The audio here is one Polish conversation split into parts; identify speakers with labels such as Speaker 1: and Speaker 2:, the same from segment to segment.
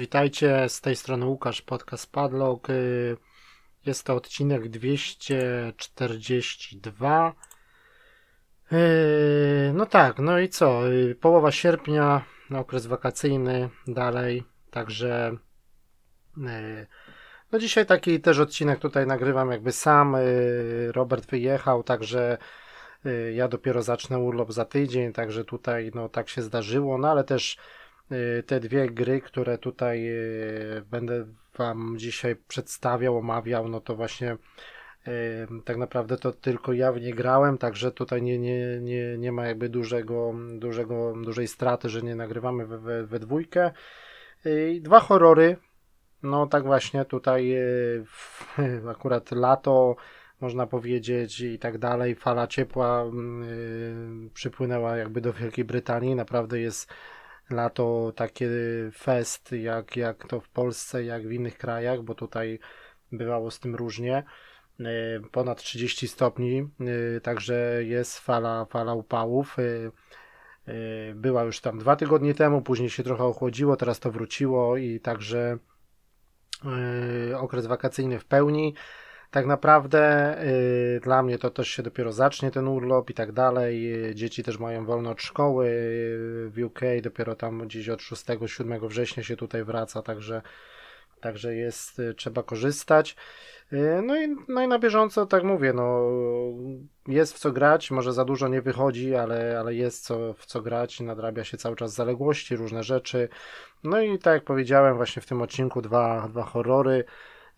Speaker 1: Witajcie. Z tej strony Łukasz, podcast Padlock. Y, jest to odcinek 242. Y, no tak, no i co? Y, połowa sierpnia, okres wakacyjny dalej, także no dzisiaj taki też odcinek tutaj nagrywam jakby sam. Robert wyjechał, także ja dopiero zacznę urlop za tydzień, także tutaj no tak się zdarzyło, no ale też te dwie gry, które tutaj y, będę Wam dzisiaj przedstawiał, omawiał, no to właśnie y, tak naprawdę to tylko ja w nie grałem, także tutaj nie, nie, nie, nie ma jakby dużego, dużego, dużej straty, że nie nagrywamy we, we, we dwójkę. Dwa horrory, no tak właśnie tutaj akurat lato, można powiedzieć i tak dalej, fala ciepła przypłynęła jakby do Wielkiej Brytanii, naprawdę jest lato takie fest, jak, jak to w Polsce, jak w innych krajach, bo tutaj bywało z tym różnie. E, ponad 30 stopni, e, także jest fala, fala upałów. E, była już tam dwa tygodnie temu, później się trochę ochłodziło, teraz to wróciło i także okres wakacyjny w pełni tak naprawdę y, dla mnie to też się dopiero zacznie ten urlop i tak dalej. Dzieci też mają wolno od szkoły y, w UK, dopiero tam gdzieś od 6-7 września się tutaj wraca, także, także jest, y, trzeba korzystać. No i, no i na bieżąco, tak mówię, no, jest w co grać, może za dużo nie wychodzi, ale, ale jest co, w co grać, nadrabia się cały czas zaległości, różne rzeczy. No i tak jak powiedziałem, właśnie w tym odcinku dwa, dwa horrory.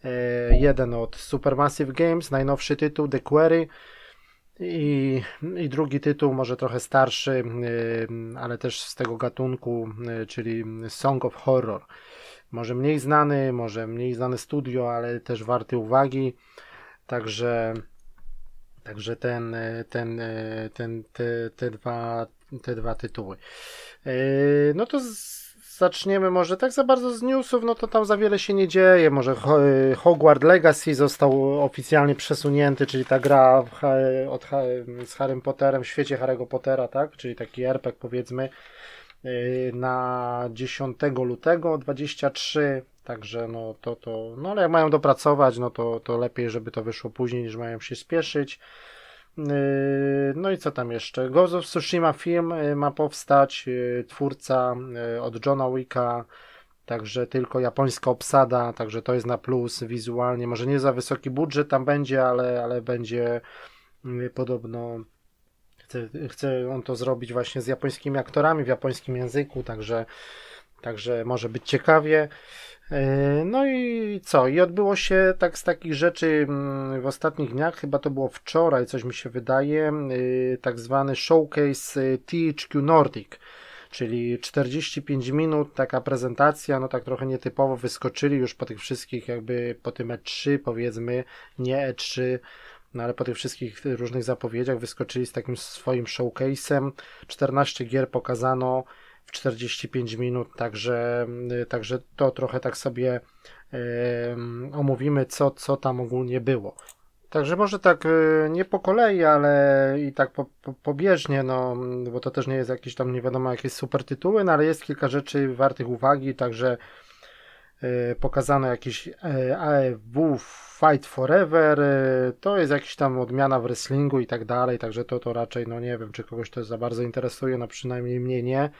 Speaker 1: E, jeden od Supermassive Games, najnowszy tytuł The Query i, i drugi tytuł, może trochę starszy, e, ale też z tego gatunku, e, czyli Song of Horror. Może mniej znany, może mniej znane studio, ale też warty uwagi. Także, także ten, ten, ten, te, te, dwa, te dwa tytuły. No to z, zaczniemy może tak za bardzo z newsów, no to tam za wiele się nie dzieje. Może Hogwarts Legacy został oficjalnie przesunięty, czyli ta gra od, z Harrym Potterem w świecie Harry'ego Pottera, tak? Czyli taki RPG powiedzmy y, na 10 lutego 23 Także no to, to, no ale jak mają dopracować, no to, to lepiej, żeby to wyszło później, niż mają się spieszyć. Yy, no i co tam jeszcze? Ghost of Tsushima film yy, ma powstać, yy, twórca od Johna Wicka, także tylko japońska obsada, także to jest na plus wizualnie. Może nie za wysoki budżet tam będzie, ale, ale będzie podobno chce, chce on to zrobić właśnie z japońskimi aktorami w japońskim języku, także, także może być ciekawie. E, no i co? I odbyło się tak z takich rzeczy mm, w ostatnich dniach, chyba to było wczoraj, coś mi się wydaje, e, tak zwany showcase e, THQ Nordic, czyli 45 minut, taka prezentacja, no tak trochę nietypowo wyskoczyli już po tych wszystkich jakby po tym E3 powiedzmy, nie E3, no ale po tych wszystkich różnych zapowiedziach wyskoczyli z takim swoim showcase'em, 14 gier pokazano, w 45 minut, także, y, także to trochę tak sobie omówimy, co, co tam ogólnie było. Także może tak y, nie po kolei, ale i tak po, po, pobieżnie, no, bo to też nie jest jakiś tam nie wiadomo jakieś super tytuły, no ale jest kilka rzeczy wartych uwagi, także y, pokazano jakiś AEW Fight Forever, to jest jakiś tam odmiana w wrestlingu i tak dalej, także to, to raczej, no nie wiem, czy kogoś to za bardzo interesuje, no przynajmniej mnie nie.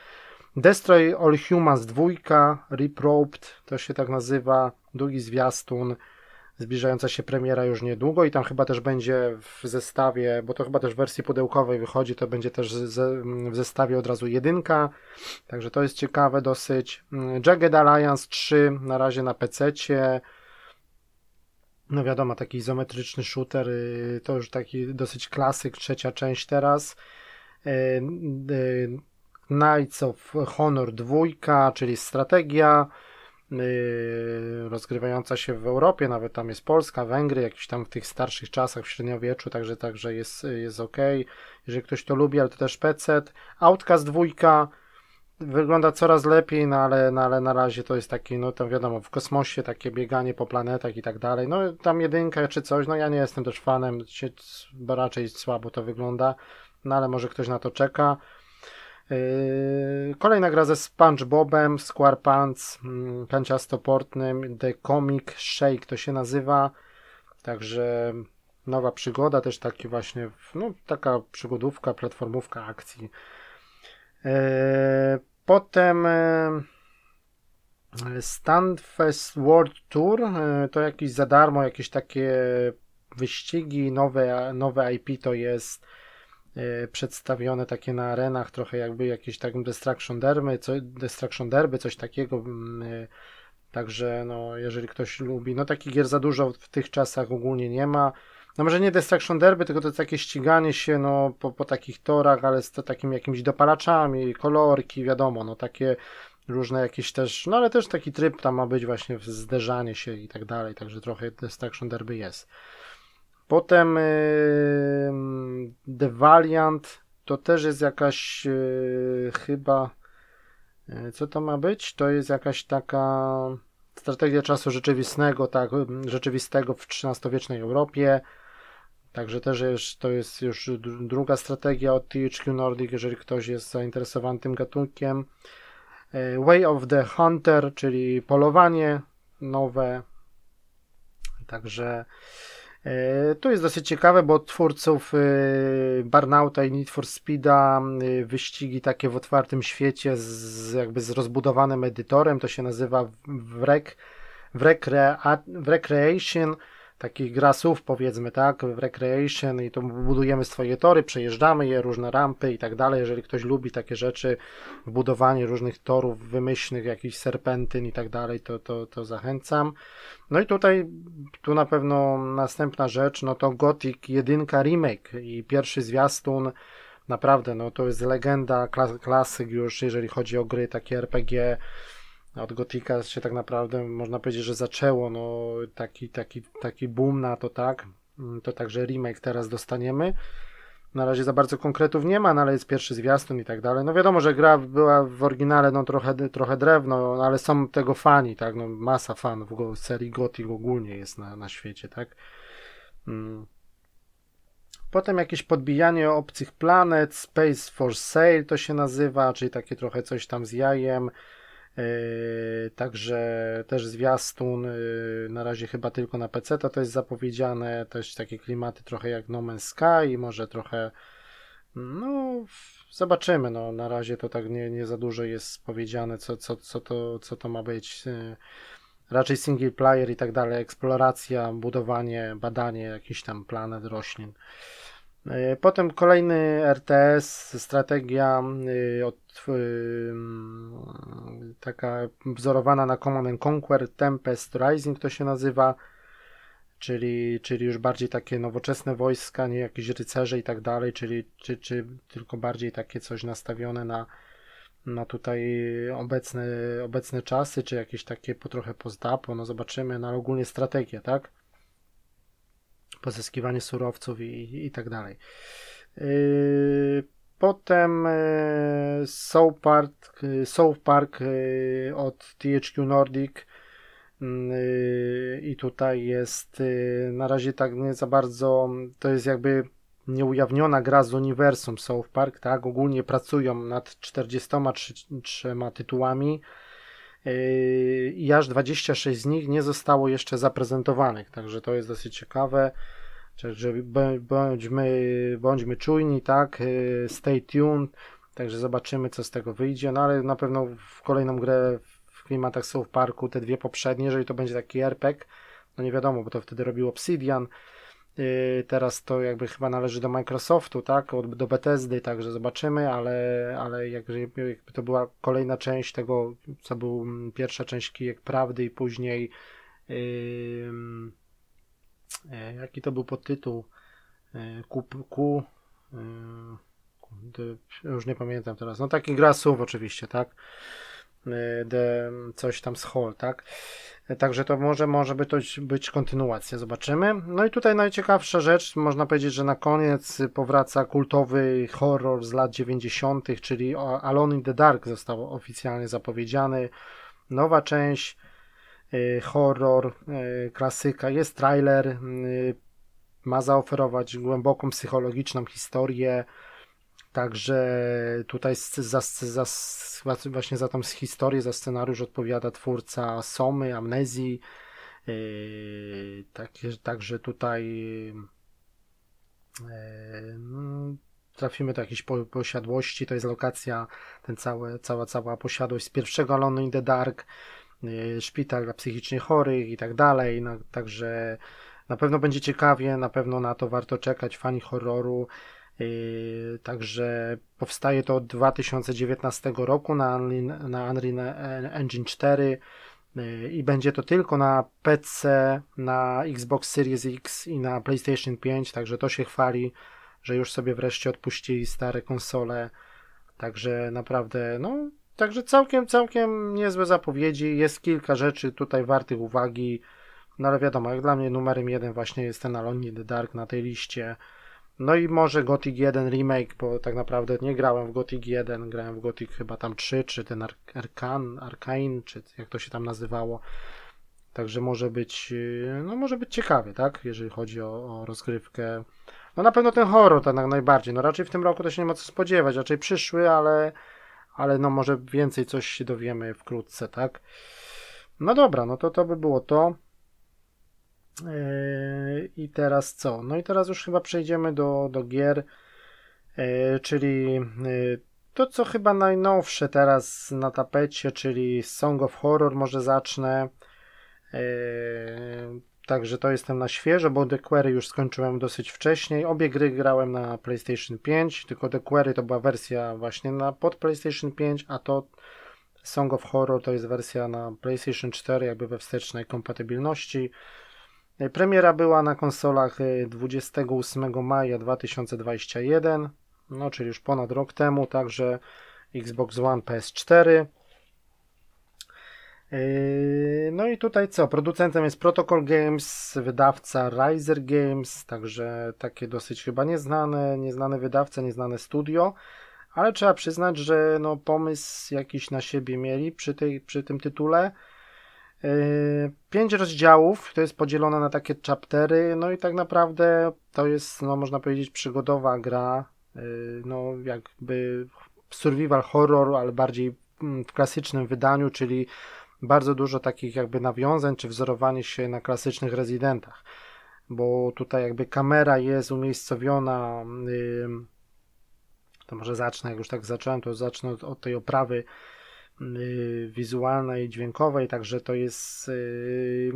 Speaker 1: Destroy All Humans 2, Reprobed, to się tak nazywa, długi zwiastun, zbliżająca się premiera już niedługo i tam chyba też będzie w zestawie, bo to chyba też w wersji pudełkowej wychodzi, to będzie też w zestawie od razu jedynka, także to jest ciekawe dosyć. Jagged Alliance 3 na razie na PC-cie, no wiadomo, taki izometryczny shooter, y, to już taki dosyć klasyk, trzecia część teraz. Knights of Honor 2, czyli strategia yy, rozgrywająca się w Europie, nawet tam jest Polska, Węgry, jakiś tam w tych starszych czasach w średniowieczu, także, także jest, jest ok. Jeżeli ktoś to lubi, ale to też PC. Outcast 2 wygląda coraz lepiej, no ale, no ale na razie to jest taki, no tam wiadomo, w kosmosie takie bieganie po planetach i tak dalej. No tam jedynka czy coś, no ja nie jestem też fanem, bo raczej słabo to wygląda, no ale może ktoś na to czeka. Yy, kolejna gra ze SpongeBobem, SquarePants, mm, kanciastoportnym, The Comic Shake to się nazywa. Także nowa przygoda, też taki właśnie, no taka przygodówka, platformówka akcji. Yy, potem yy, Standfest World Tour to jakieś za darmo, jakieś takie wyścigi, nowe, nowe IP to jest przedstawione takie na arenach, trochę jakby jakieś tak Destruction Derby, co, Destruction Derby, coś takiego. Mm, e, także no, jeżeli ktoś lubi, no takich gier za dużo w tych czasach ogólnie nie ma. No może nie Destruction Derby, tylko to takie ściganie się no, po, po takich torach, ale z to takim jakimiś dopalaczami, kolorki, wiadomo, no takie różne jakieś też, no ale też taki tryb tam ma być właśnie zderzanie się i tak dalej, także trochę Destruction Derby jest. Potem yy, The Valiant to też jest jakaś yy, chyba yy, co to ma być? To jest jakaś taka strategia czasu rzeczywistego, tak, rzeczywistego w XIII-wiecznej Europie. Także też jest, to jest już druga strategia od THQ Nordic, jeżeli ktoś jest zainteresowany tym gatunkiem. Way of the Hunter, czyli polowanie nowe. Także to jest dosyć ciekawe, bo twórców e, Barnauta i Need for Speeda e, wyścigi takie w otwartym świecie z jakby z rozbudowanym edytorem, to się nazywa Wreck, Recreation takich grasów powiedzmy, tak, w recreation i to budujemy swoje tory, przejeżdżamy je, różne rampy i tak dalej. Jeżeli ktoś lubi takie rzeczy, budowanie różnych torów wymyślnych, jakichś serpentyn i tak dalej, to, to, to zachęcam. No i tutaj, tu na pewno następna rzecz, no to Gothic 1 remake i pierwszy zwiastun, naprawdę, no to jest legenda, klasyk już, jeżeli chodzi o gry takie RPG, od Gotika się tak naprawdę można powiedzieć, że zaczęło no, taki, taki, taki boom na to, tak. Mm, to także remake teraz dostaniemy. Na razie za bardzo konkretów nie ma, no ale jest pierwszy zwiastun i tak dalej. No wiadomo, że gra była w oryginale no trochę, trochę drewno, no, ale są tego fani, tak, no masa fanów serii Gothic ogólnie jest na, na świecie, tak. Hmm. Potem jakieś podbijanie obcych planet, Space for Sale to się nazywa, czyli takie trochę coś tam z jajem. Yy, także też zwiastun yy, na razie chyba tylko na PC to, to jest zapowiedziane, też takie klimaty trochę jak No Man's Sky, może trochę no zobaczymy, no na razie to tak nie, nie za dużo jest powiedziane co, co, co, to, co to ma być yy, raczej single player i tak dalej, eksploracja, budowanie, badanie jakichś tam planet, roślin potem kolejny RTS, strategia e, od, e, taka wzorowana na Command Conquer, Tempest Rising to się nazywa, czyli, czyli już bardziej takie nowoczesne wojska, nie jakieś rycerze i tak dalej, czyli czy, czy tylko bardziej takie coś nastawione na, na tutaj obecne, obecne czasy, czy jakieś takie po trochę pozdapo, no zobaczymy, no ale ogólnie strategia, tak? Pozyskiwanie surowców i, i tak dalej. Yy, potem yy, South Park, yy, South Park od THQ Nordic i tutaj jest na razie tak nie za bardzo, to jest jakby nieujawniona gra z uniwersum South Park, tak? Ogólnie pracują nad 43 tytułami i aż 26 z nich nie zostało jeszcze zaprezentowanych, także to jest dosyć ciekawe. Także bądźmy, bądźmy czujni, tak? Y, stay tuned. Także zobaczymy, co z tego wyjdzie. No ale na pewno w kolejną grę w klimatach South Parku, te dwie poprzednie, jeżeli to będzie taki RPG, no nie wiadomo, bo to wtedy robił Obsidian. Y, teraz to jakby chyba należy do Microsoftu, tak? Do Bethesdy, także zobaczymy, ale, ale jakby, to była kolejna część tego, co był pierwsza część Kijek Prawdy i później yy, E, jaki to był podtytuł? Ku, ku, już nie pamiętam teraz. No taki gra słów oczywiście, tak? De, coś tam z Hall, tak? E, także to może, może być kontynuacja, zobaczymy. No i tutaj najciekawsza rzecz, można powiedzieć, że na koniec powraca kultowy horror z lat 90., czyli Alone in the Dark został oficjalnie zapowiedziany. Nowa część Y, horror, y, klasyka, jest trailer, y, ma zaoferować głęboką psychologiczną historię, Także tutaj za, za, właśnie za tą historię, za scenariusz odpowiada twórca Somy, Amnezji. Yy, tak, także tutaj yy, trafimy do jakiejś posiadłości. To jest lokacja, ten całe, cała, cała posiadłość z pierwszego Alone in the Dark, yy, szpital dla psychicznie chorych i tak dalej. No, także na pewno będzie ciekawie, na pewno na to warto czekać. Fani horroru. Yy, także powstaje to od 2019 roku na Unreal, na Unreal Engine 4 yy, i będzie to tylko na PC, na Xbox Series X i na PlayStation 5, także to się chwali, że już sobie wreszcie odpuścili stare konsole. Także naprawdę, no, także całkiem, całkiem niezłe zapowiedzi. Jest kilka rzeczy tutaj wartych uwagi. No ale wiadomo, jak dla mnie numerem jeden właśnie jest ten Alone in the Dark na tej liście. No i może Gothic 1 remake, bo tak naprawdę nie grałem w Gothic 1, grałem w Gothic chyba tam 3, czy ten Arkan, Arkain, czy jak to się tam nazywało. Także może być, y, no może być ciekawie, tak, jeżeli chodzi o, o rozgrywkę. No na pewno ten horror tak najbardziej, no raczej w tym roku to się nie ma co spodziewać, raczej przyszły, ale, ale no może więcej coś się dowiemy wkrótce, tak. No dobra, no to to by było to. Yy, I teraz co? No i teraz już chyba przejdziemy do, do gier, yy, czyli yy, to, co chyba najnowsze teraz na tapecie, czyli Song of Horror, może zacznę. Także to jestem na świeżo, bo The Query już skończyłem dosyć wcześniej. Obie gry grałem na PlayStation 5, tylko The Query to była wersja właśnie na pod PlayStation 5, a to Song of Horror to jest wersja na PlayStation 4, jakby we wstecznej kompatybilności. E, premiera była na konsolach 28 e, maja 2021, no czyli już ponad rok temu, także Xbox One, PS4. E, no i tutaj co? Producentem jest Protocol Games, wydawca Riser Games, także takie dosyć chyba nieznane, nieznane wydawca, nieznane studio, ale trzeba przyznać, że no pomysł jakiś na siebie mieli przy, tej, przy tym tytule. Yy, pięć rozdziałów, to jest podzielone na takie chaptery, no i tak naprawdę to jest, no można powiedzieć, przygodowa gra, yy, no jakby survival horror, ale bardziej mm, w klasycznym wydaniu, czyli bardzo dużo takich jakby nawiązań, czy wzorowanie się na klasycznych rezydentach, bo tutaj jakby kamera jest umiejscowiona, to może zacznę, jak już tak zacząłem, to zacznę od, od tej oprawy wizualnej, dźwiękowej, także to jest y,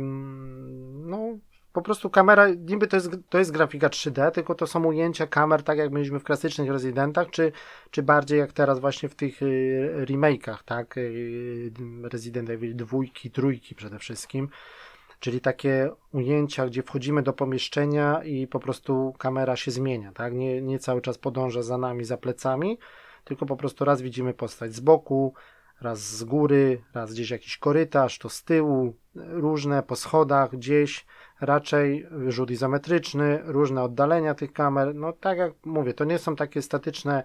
Speaker 1: no po prostu kamera, niby to jest, to jest grafika 3D, tylko to są ujęcia kamer, tak jak mieliśmy w klasycznych Residentach, czy, czy bardziej jak teraz właśnie w tych y, remake'ach, tak, Resident Evil dwójki, trójki przede wszystkim, czyli takie ujęcia, gdzie wchodzimy do pomieszczenia i po prostu kamera się zmienia, tak, nie, nie cały czas podąża za nami, za plecami, tylko po prostu raz widzimy postać z boku, raz z góry, raz gdzieś jakiś korytarz, to z tyłu, różne po schodach gdzieś, raczej rzut izometryczny, różne oddalenia tych kamer. No tak jak mówię, to nie są takie statyczne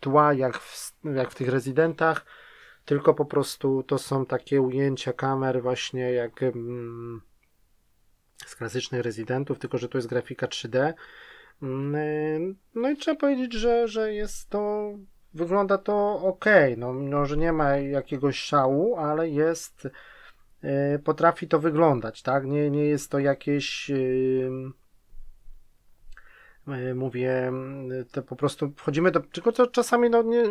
Speaker 1: tła jak w, jak w tych rezydentach, tylko po prostu to są takie ujęcia kamer właśnie jak mm, z klasycznych rezydentów, tylko że to jest grafika 3D. Mm, no i trzeba powiedzieć, że, że jest to wygląda to ok. No, no, że nie ma jakiegoś szału, ale jest, yy, potrafi to wyglądać, tak? Nie, nie jest to jakieś. Yy, mówię, to po prostu wchodzimy do. Tylko to czasami, no nie,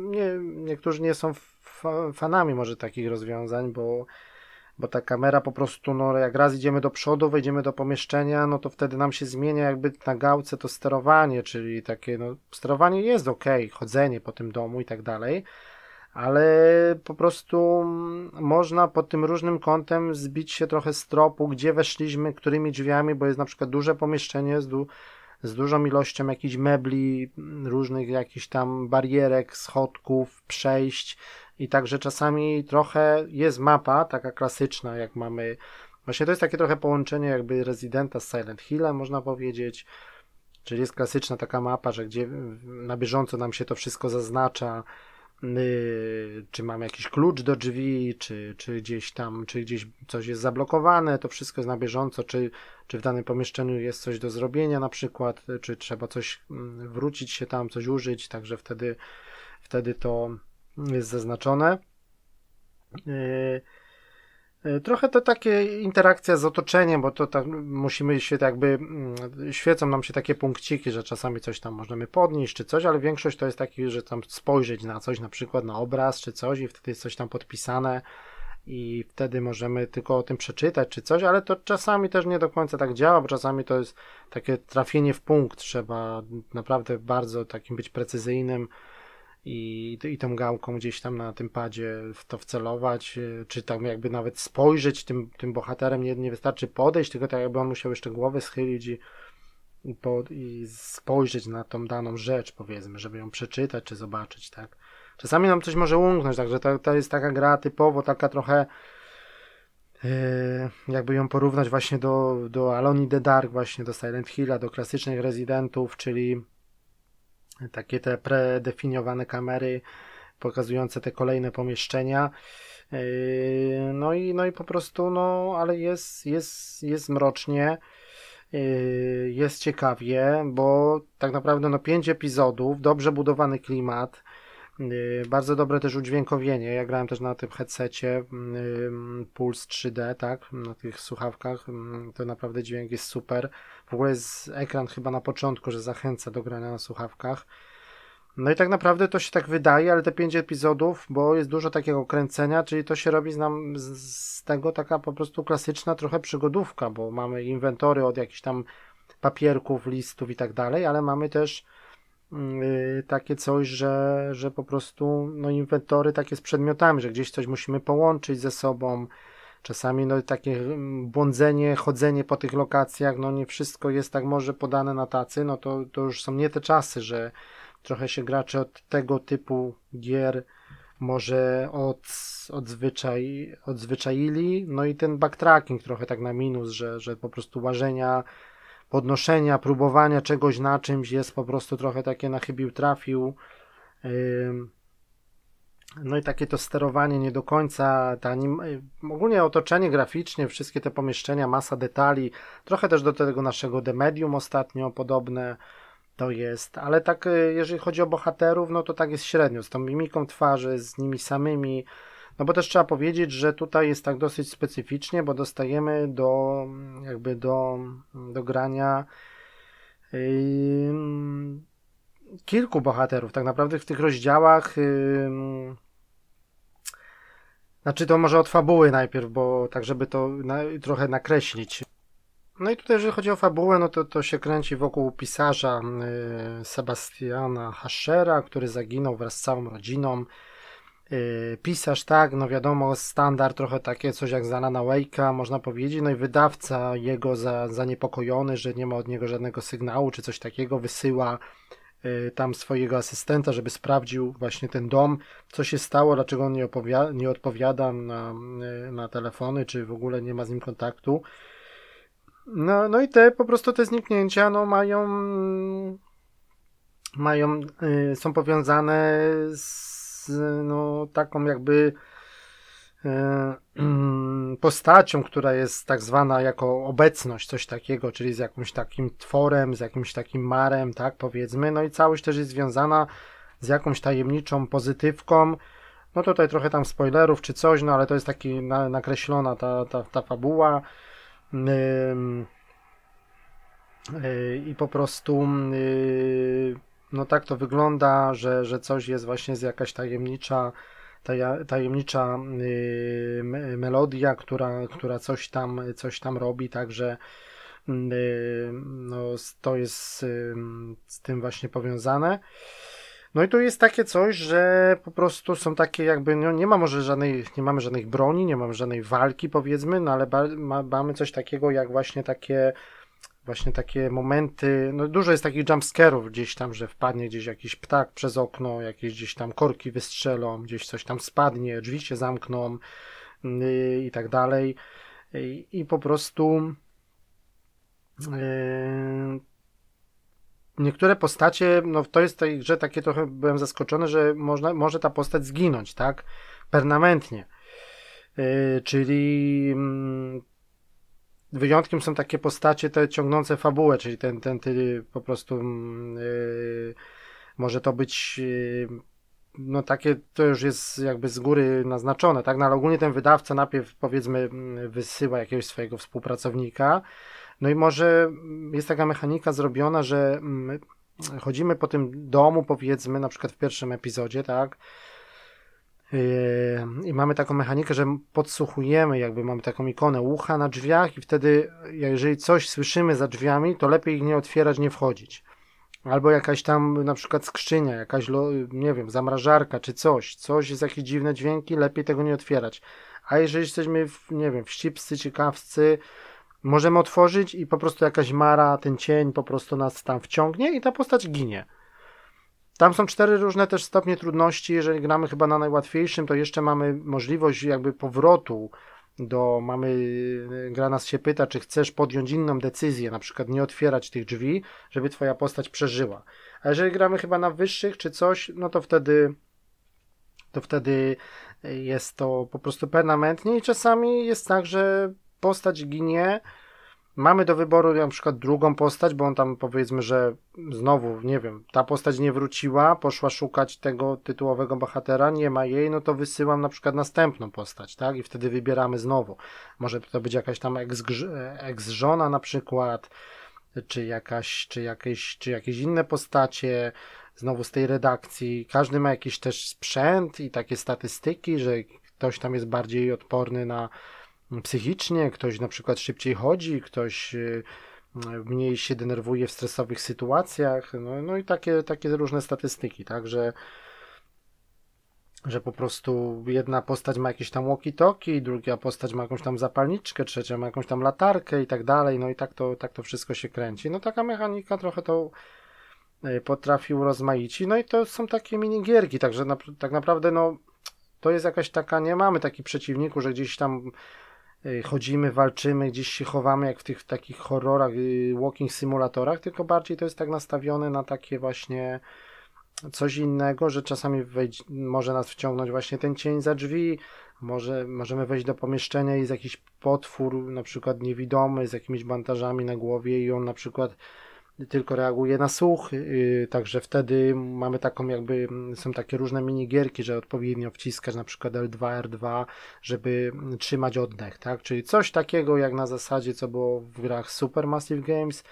Speaker 1: nie, niektórzy nie są fanami może takich rozwiązań, bo bo ta kamera po prostu, no jak raz idziemy do przodu, wejdziemy do pomieszczenia, no to wtedy nam się zmienia jakby na gałce to sterowanie, czyli takie, no sterowanie jest ok, chodzenie po tym domu i tak dalej, ale po prostu można pod tym różnym kątem zbić się trochę z tropu, gdzie weszliśmy, którymi drzwiami, bo jest na przykład duże pomieszczenie z, du z dużą ilością jakichś mebli, różnych jakichś tam barierek, schodków, przejść, i także czasami trochę jest mapa, taka klasyczna, jak mamy. Właśnie to jest takie trochę połączenie jakby Residenta z Silent Hillem, można powiedzieć. Czyli jest klasyczna taka mapa, że gdzie na bieżąco nam się to wszystko zaznacza, yy, czy mamy jakiś klucz do drzwi, czy, czy gdzieś tam, czy gdzieś coś jest zablokowane, to wszystko jest na bieżąco, czy, czy w danym pomieszczeniu jest coś do zrobienia na przykład, czy trzeba coś mm, wrócić się tam, coś użyć, także wtedy, wtedy to jest zaznaczone. Yy, E, trochę to takie interakcja z otoczeniem, bo to tak musimy się tak jakby, mm, świecą nam się takie punkciki, że czasami coś tam możemy podnieść czy coś, ale większość to jest taki, że tam spojrzeć na coś, na przykład na obraz czy coś i wtedy jest coś tam podpisane i wtedy możemy tylko o tym przeczytać czy coś, ale to czasami też nie do końca tak działa, bo czasami to jest takie trafienie w punkt, trzeba naprawdę bardzo takim być precyzyjnym, i, i tą gałką gdzieś tam na tym padzie w to wcelować, e, czy tam jakby nawet spojrzeć tym, tym bohaterem, nie, nie wystarczy podejść, tylko tak jakby on musiał jeszcze głowę schylić i, i, po, i spojrzeć na tą daną rzecz, powiedzmy, żeby ją przeczytać czy zobaczyć, tak. Czasami nam coś może umknąć, także to, to jest taka gra typowo, taka trochę yy, jakby ją porównać właśnie do, do Alone in the Dark, właśnie do Silent Hilla, do klasycznych rezydentów, czyli takie te predefiniowane kamery pokazujące te kolejne pomieszczenia. Yy, no i, no i po prostu, no, ale jest, jest, jest mrocznie, yy, jest ciekawie, bo tak naprawdę no pięć epizodów, dobrze budowany klimat, yy, bardzo dobre też udźwiękowienie. Ja grałem też na tym headsetie Puls 3D, tak, na tych słuchawkach. To naprawdę dźwięk jest super. Jest ekran chyba na początku, że zachęca do grania na słuchawkach. No i tak naprawdę to się tak wydaje, ale te pięć epizodów, bo jest dużo takiego kręcenia, czyli to się robi z, nam, z tego taka po prostu klasyczna trochę przygodówka, bo mamy inwentory od jakichś tam papierków, listów i tak dalej, ale mamy też yy, takie coś, że, że po prostu no inwentory takie z przedmiotami, że gdzieś coś musimy połączyć ze sobą, Czasami no, takie mm, błądzenie, chodzenie po tych lokacjach, no nie wszystko jest tak może podane na tacy, no to, to już są nie te czasy, że trochę się gracze od tego typu gier może od, odzwyczaj, odzwyczaili, no i ten backtracking trochę tak na minus, że, że po prostu łażenia, podnoszenia, próbowania czegoś na czymś jest po prostu trochę takie na chybił trafił. Yy, no i takie to sterowanie nie do końca, ta anim... ogólnie otoczenie graficznie, wszystkie te pomieszczenia, masa detali, trochę też do tego naszego The Medium ostatnio podobne to jest, ale tak y, jeżeli chodzi o bohaterów, no to tak jest średnio, z tą mimiką twarzy, z nimi samymi, no bo też trzeba powiedzieć, że tutaj jest tak dosyć specyficznie, bo dostajemy do jakby do, do grania yy, kilku bohaterów. Tak naprawdę w tych rozdziałach znaczy to może od fabuły najpierw, bo tak żeby to na, trochę nakreślić. No i tutaj jeżeli chodzi o fabułę, no to to się kręci wokół pisarza y, Sebastiana Haschera, który zaginął wraz z całą rodziną. Y, pisarz, tak, no wiadomo, standard trochę takie coś jak Zalana Wake'a, można powiedzieć, no i wydawca jego za, zaniepokojony, że nie ma od niego żadnego sygnału czy coś takiego, wysyła tam swojego asystenta, żeby sprawdził właśnie ten dom, co się stało, dlaczego on nie, opowiada, nie odpowiada na, y, na telefony, czy w ogóle nie ma z nim kontaktu. No, no i te po prostu te zniknięcia no, mają mają, y, są powiązane z no, taką jakby postacią, która jest tak zwana jako obecność, coś takiego, czyli z jakimś takim tworem, z jakimś takim marem, tak powiedzmy. No i całość też jest związana z jakąś tajemniczą pozytywką. No tutaj trochę tam spoilerów czy coś, no ale to jest taki na, nakreślona ta, ta, ta fabuła. Yy, yy, I po prostu yy, no tak to wygląda, że, że coś jest właśnie z jakaś tajemnicza tajemnicza y, melodia, która, która coś tam, coś tam robi, także y, no, to jest y, z tym właśnie powiązane. No i tu jest takie coś, że po prostu są takie jakby, no nie ma może żadnej, nie mamy żadnych broni, nie mamy żadnej walki powiedzmy, no ale ba, ma, mamy coś takiego jak właśnie takie właśnie takie momenty, no dużo jest takich jumpscarów gdzieś tam, że wpadnie gdzieś jakiś ptak przez okno, jakieś gdzieś tam korki wystrzelą, gdzieś coś tam spadnie, drzwi się zamkną yy, i tak dalej. Yy, I po prostu yy, niektóre postacie, no to jest w tej grze takie trochę byłem zaskoczony, że można, może ta postać zginąć, tak? Permanentnie. Yy, czyli yy, wyjątkiem są takie postacie te ciągnące fabułę, czyli ten, ten, ty po prostu yy, może to być yy, no takie to już jest jakby z góry naznaczone, tak? No ale ogólnie ten wydawca najpierw powiedzmy wysyła jakiegoś swojego współpracownika, no i może jest taka mechanika zrobiona, że chodzimy po tym domu powiedzmy, na przykład w pierwszym epizodzie, tak? Yy, I mamy taką mechanikę, że podsłuchujemy, jakby mamy taką ikonę ucha na drzwiach, i wtedy, jeżeli coś słyszymy za drzwiami, to lepiej ich nie otwierać, nie wchodzić. Albo jakaś tam na przykład skrzynia, jakaś, nie wiem, zamrażarka czy coś, coś jest jakieś dziwne dźwięki, lepiej tego nie otwierać. A jeżeli jesteśmy, w, nie wiem, wścibscy, ciekawscy, możemy otworzyć i po prostu jakaś mara, ten cień po prostu nas tam wciągnie i ta postać ginie. Tam są cztery różne też stopnie trudności. Jeżeli gramy chyba na najłatwiejszym, to jeszcze mamy możliwość jakby powrotu do, mamy, gra nas się pyta, czy chcesz podjąć inną decyzję, na przykład nie otwierać tych drzwi, żeby twoja postać przeżyła. A jeżeli gramy chyba na wyższych czy coś, no to wtedy to wtedy jest to po prostu permanentnie i czasami jest tak, że postać ginie, mamy do wyboru na przykład drugą postać, bo on tam powiedzmy, że znowu, nie wiem, ta postać nie wróciła, poszła szukać tego tytułowego bohatera, nie ma jej, no to wysyłam na przykład następną postać, tak? I wtedy wybieramy znowu. Może to być jakaś tam ex-żona na przykład, czy jakaś, czy jakieś, czy jakieś inne postacie, znowu z tej redakcji. Każdy ma jakiś też sprzęt i takie statystyki, że ktoś tam jest bardziej odporny na psychicznie, ktoś na przykład szybciej chodzi, ktoś y, mniej się denerwuje w stresowych sytuacjach, no, no i takie, takie różne statystyki, tak, że, że po prostu jedna postać ma jakieś tam walkie-talkie, druga postać ma jakąś tam zapalniczkę, trzecia ma jakąś tam latarkę i tak dalej, no i tak to, tak to wszystko się kręci. No taka mechanika trochę to y, potrafił rozmaici, no i to są takie minigierki, także na, tak naprawdę no to jest jakaś taka, nie mamy takich przeciwników, że gdzieś tam chodzimy, walczymy, gdzieś się chowamy jak w tych takich horrorach, y, walking simulatorach, tylko bardziej to jest tak nastawione na takie właśnie coś innego, że czasami wejdź, może nas wciągnąć właśnie ten cień za drzwi, może możemy wejść do pomieszczenia i jest jakiś potwór, na przykład niewidomy, z jakimiś bandażami na głowie i on na przykład tylko reaguje na słuch, yy, także wtedy mamy taką jakby, są takie różne minigierki, że odpowiednio wciskać na przykład L2, R2, żeby trzymać oddech, tak, czyli coś takiego jak na zasadzie, co było w grach Supermassive Games,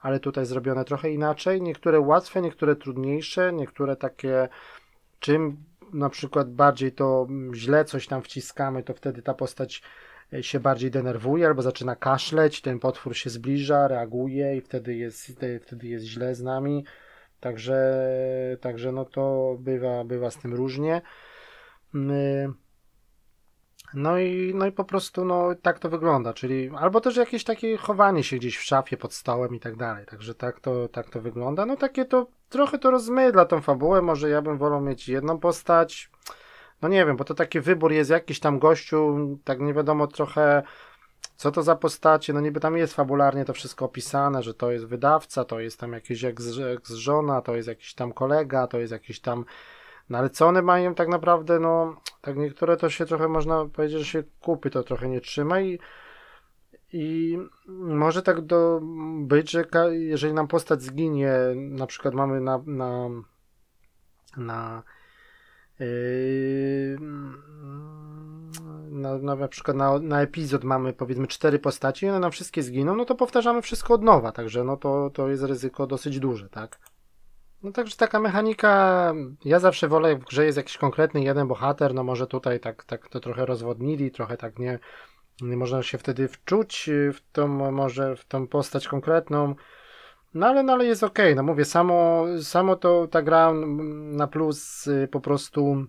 Speaker 1: ale tutaj zrobione trochę inaczej, niektóre łatwe, niektóre trudniejsze, niektóre takie, czym na przykład bardziej to źle coś tam wciskamy, to wtedy ta postać się bardziej denerwuje albo zaczyna kaszleć, ten potwór się zbliża, reaguje i wtedy jest, wtedy jest źle z nami. Także, także no to bywa, bywa z tym różnie. Mm, no i, no i po prostu no, tak to wygląda, czyli albo też jakieś takie chowanie się gdzieś w szafie pod stołem i tak dalej, także tak to, tak to wygląda. No takie to trochę to rozmydla tą fabułę, może ja bym wolał mieć jedną postać, no nie wiem, bo to taki wybór jest jakiś tam gościu, tak nie wiadomo trochę co to za postacie, no niby tam jest fabularnie to wszystko opisane, że to jest wydawca, to jest tam jakiś ex-żona, to jest jakiś tam kolega, to jest jakiś tam no ale co one mają tak naprawdę, no tak niektóre to się trochę można powiedzieć, że się kupy to trochę nie trzyma i i może tak do być, że jeżeli nam postać zginie, na przykład mamy na, na, na na, na, na przykład na, na epizod mamy powiedzmy cztery postaci i one nam wszystkie zginą, no to powtarzamy wszystko od nowa, także no to, to jest ryzyko dosyć duże, tak? No także taka mechanika, ja zawsze wolę, w grze jest jakiś konkretny jeden bohater, no może tutaj tak, tak to trochę rozwodnili, trochę tak nie, nie można się wtedy wczuć w tą, może w tą postać konkretną, no ale, no ale jest ok, no mówię, samo, samo to ta gra na plus y, po prostu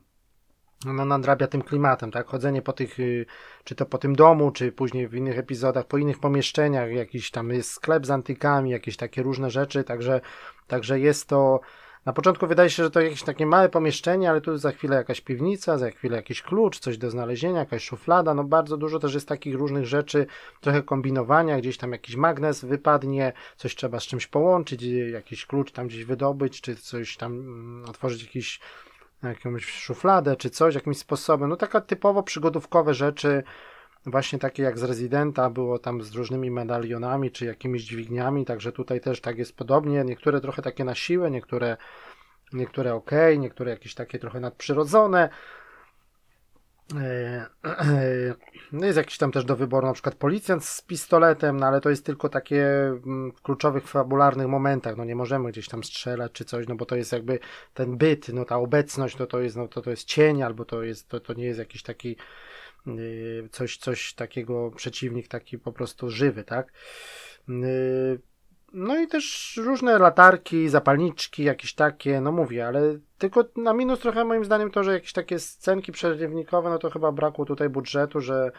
Speaker 1: no, nadrabia tym klimatem, tak? Chodzenie po tych, y, czy to po tym domu, czy później w innych epizodach, po innych pomieszczeniach, jakiś tam jest sklep z antykami, jakieś takie różne rzeczy, także, także jest to na początku wydaje się, że to jakieś takie małe pomieszczenie, ale tu za chwilę jakaś piwnica, za chwilę jakiś klucz, coś do znalezienia, jakaś szuflada, no bardzo dużo też jest takich różnych rzeczy, trochę kombinowania, gdzieś tam jakiś magnes wypadnie, coś trzeba z czymś połączyć, jakiś klucz tam gdzieś wydobyć, czy coś tam mm, otworzyć jakiś jakąś szufladę, czy coś, jakimś sposobem, no taka typowo przygodówkowe rzeczy, właśnie takie jak z Residenta było tam z różnymi medalionami czy jakimiś dźwigniami, także tutaj też tak jest podobnie. Niektóre trochę takie na siłę, niektóre, niektóre ok, niektóre jakieś takie trochę nadprzyrodzone. E, no jest jakiś tam też do wyboru na przykład policjant z pistoletem, no ale to jest tylko takie mm, w kluczowych, fabularnych momentach, no nie możemy gdzieś tam strzelać czy coś, no bo to jest jakby ten byt, no ta obecność, to to jest, no to, to jest cień, albo to jest, to, to nie jest jakiś taki coś, coś takiego, przeciwnik taki po prostu żywy, tak? Y, no i też różne latarki, zapalniczki, jakieś takie, no mówię, ale tylko na minus trochę moim zdaniem to, że jakieś takie scenki przerywnikowe, no to chyba brakło tutaj budżetu, że,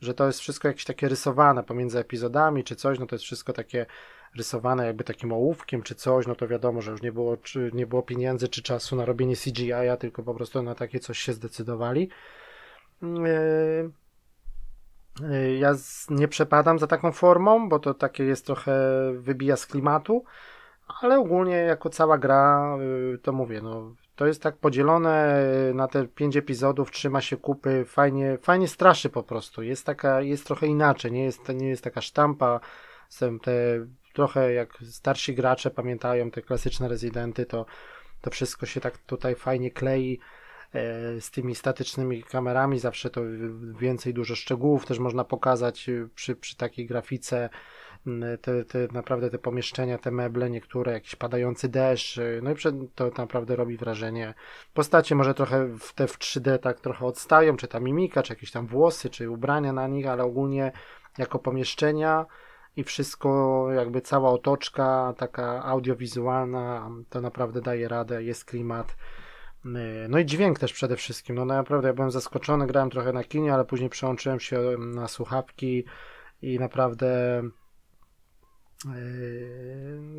Speaker 1: że to jest wszystko jakieś takie rysowane pomiędzy epizodami czy coś, no to jest wszystko takie rysowane jakby takim ołówkiem czy coś, no to wiadomo, że już nie było, nie było pieniędzy czy czasu na robienie CGI-a, tylko po prostu na takie coś się zdecydowali. Yy, yy, ja nie przepadam za taką formą, bo to takie jest trochę wybija z klimatu, ale ogólnie jako cała gra, yy, to mówię, no to jest tak podzielone na te pięć epizodów, trzyma się kupy, fajnie, fajnie straszy po prostu. Jest taka, jest trochę inaczej, nie jest, nie jest taka sztampa, są te trochę jak starsi gracze pamiętają te klasyczne rezydenty, to, to wszystko się tak tutaj fajnie klei. E, z tymi statycznymi kamerami, zawsze to więcej dużo szczegółów też można pokazać e, przy, przy takiej grafice. Te, te, naprawdę te pomieszczenia, te meble, niektóre, jakiś padający deszcz, e, no i to naprawdę robi wrażenie. Postacie może trochę w te w 3D tak trochę odstają, czy ta mimika, czy jakieś tam włosy, czy ubrania na nich, ale ogólnie jako pomieszczenia i wszystko, jakby cała otoczka taka audiowizualna, to naprawdę daje radę, jest klimat. Y, no i dźwięk też przede wszystkim. No naprawdę ja byłem zaskoczony, grałem trochę na kinie, ale później przełączyłem się na słuchawki i naprawdę yy,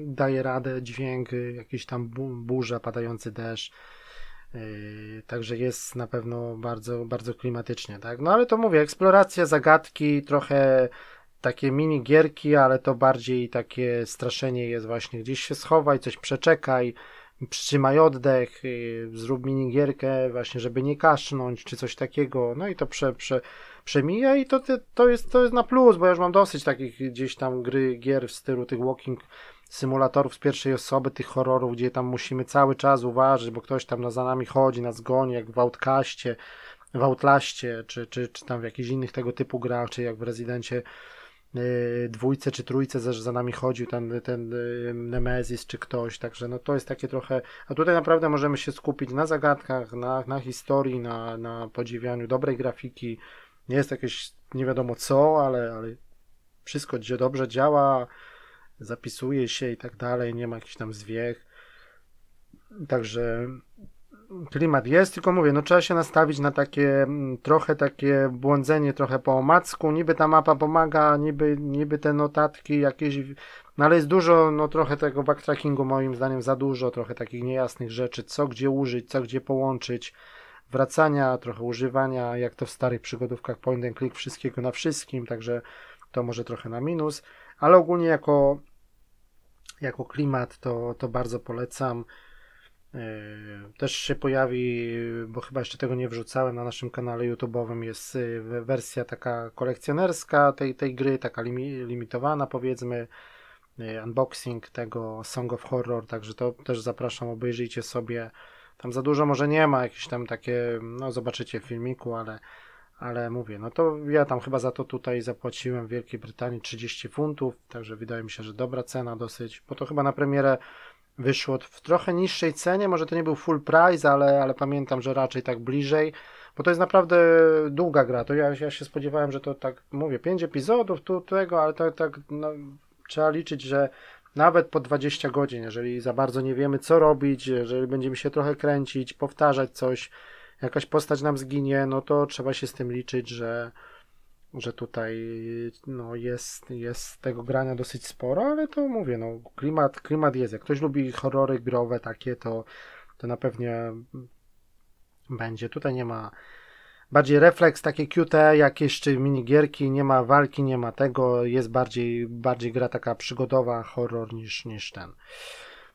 Speaker 1: daje radę dźwięk, jakiś tam burza, padający deszcz. Yy, także jest na pewno bardzo, bardzo klimatycznie, tak? No ale to mówię, eksploracja, zagadki, trochę takie mini gierki, ale to bardziej takie straszenie jest właśnie gdzieś się schowaj, coś przeczekaj, przytrzymaj oddech, y, zrób minigierkę właśnie, żeby nie kasznąć, czy coś takiego, no i to prze, prze, przemija i to, to, jest, to jest na plus, bo ja już mam dosyć takich gdzieś tam gry, gier w stylu tych walking symulatorów z pierwszej osoby, tych horrorów, gdzie tam musimy cały czas uważać, bo ktoś tam za nami chodzi, nas goni, jak w Outcaście, w Outlaście, czy, czy, czy tam w jakichś innych tego typu grach, czy jak w Rezydencie dwójce czy trójce za, nami chodził ten, ten y, Nemezis czy ktoś, także no to jest takie trochę, a tutaj naprawdę możemy się skupić na zagadkach, na, na historii, na, na podziwianiu dobrej grafiki, nie jest jakieś nie wiadomo co, ale, ale wszystko dobrze działa, zapisuje się i tak dalej, nie ma jakichś tam zwiech, także klimat jest, tylko mówię, no trzeba się nastawić na takie mm, trochę takie błądzenie trochę po omacku, niby ta mapa pomaga, niby, niby te notatki jakieś, no ale jest dużo, no trochę tego backtrackingu moim zdaniem za dużo, trochę takich niejasnych rzeczy, co gdzie użyć, co gdzie połączyć, wracania, trochę używania, jak to w starych przygodówkach point and click, wszystkiego na wszystkim, także to może trochę na minus, ale ogólnie jako jako klimat to, to bardzo polecam. Yy, też się pojawi, bo chyba jeszcze tego nie wrzucałem na naszym kanale YouTube'owym, jest yy, wersja taka kolekcjonerska tej, tej gry, taka limitowana powiedzmy, yy, unboxing tego Song of Horror, także to też zapraszam, obejrzyjcie sobie. Tam za dużo może nie ma, jakieś tam takie, no zobaczycie w filmiku, ale, ale mówię, no to ja tam chyba za to tutaj zapłaciłem w Wielkiej Brytanii 30 funtów, także wydaje mi się, że dobra cena dosyć, bo to chyba na premierę wyszło w trochę niższej cenie, może to nie był full price, ale, ale pamiętam, że raczej tak bliżej, bo to jest naprawdę długa gra, to ja, ja się spodziewałem, że to tak, mówię, 5 epizodów tu, tego, ale to tak no, trzeba liczyć, że nawet po 20 godzin, jeżeli za bardzo nie wiemy co robić, jeżeli będziemy się trochę kręcić, powtarzać coś, jakaś postać nam zginie, no to trzeba się z tym liczyć, że że tutaj no, jest, jest tego grania dosyć sporo, ale to mówię, no, klimat, klimat jest. Jak ktoś lubi horrory growe takie, to, to na pewnie będzie. Tutaj nie ma bardziej refleks, takie QT, jakieś czy minigierki, nie ma walki, nie ma tego, jest bardziej, bardziej gra taka przygodowa, horror niż, niż ten.